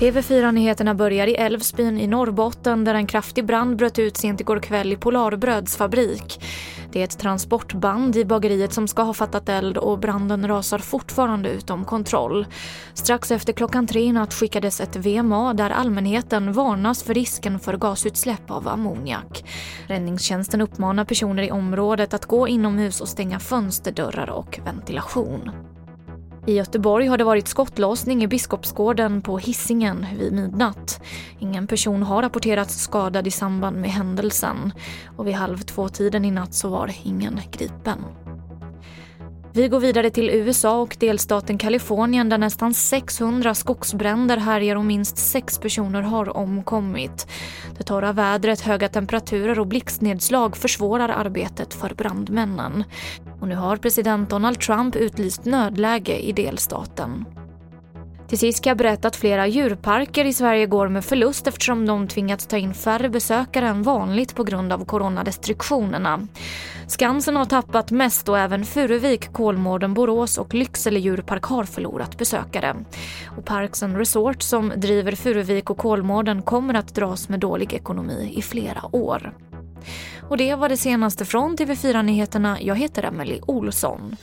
TV4-nyheterna börjar i Älvsbyn i Norrbotten där en kraftig brand bröt ut sent igår kväll i Polarbröds fabrik. Det är ett transportband i bageriet som ska ha fattat eld och branden rasar fortfarande utom kontroll. Strax efter klockan tre i natt skickades ett VMA där allmänheten varnas för risken för gasutsläpp av ammoniak. Räddningstjänsten uppmanar personer i området att gå inomhus och stänga fönsterdörrar och ventilation. I Göteborg har det varit skottlossning i Biskopsgården på Hissingen vid midnatt. Ingen person har rapporterats skadad i samband med händelsen och vid halv två-tiden i natt så var ingen gripen. Vi går vidare till USA och delstaten Kalifornien där nästan 600 skogsbränder härjar och minst sex personer har omkommit. Det torra vädret, höga temperaturer och blixtnedslag försvårar arbetet för brandmännen. Och nu har president Donald Trump utlyst nödläge i delstaten. Till sist kan jag berätta att flera djurparker i Sverige går med förlust eftersom de tvingats ta in färre besökare än vanligt på grund av coronarestriktionerna. Skansen har tappat mest och även Furuvik, Kolmården, Borås och Lycksele djurpark har förlorat besökare. Och Parks and Resort som driver Furuvik och Kolmården kommer att dras med dålig ekonomi i flera år. Och det var det senaste från TV4 Nyheterna. Jag heter Emily Olsson.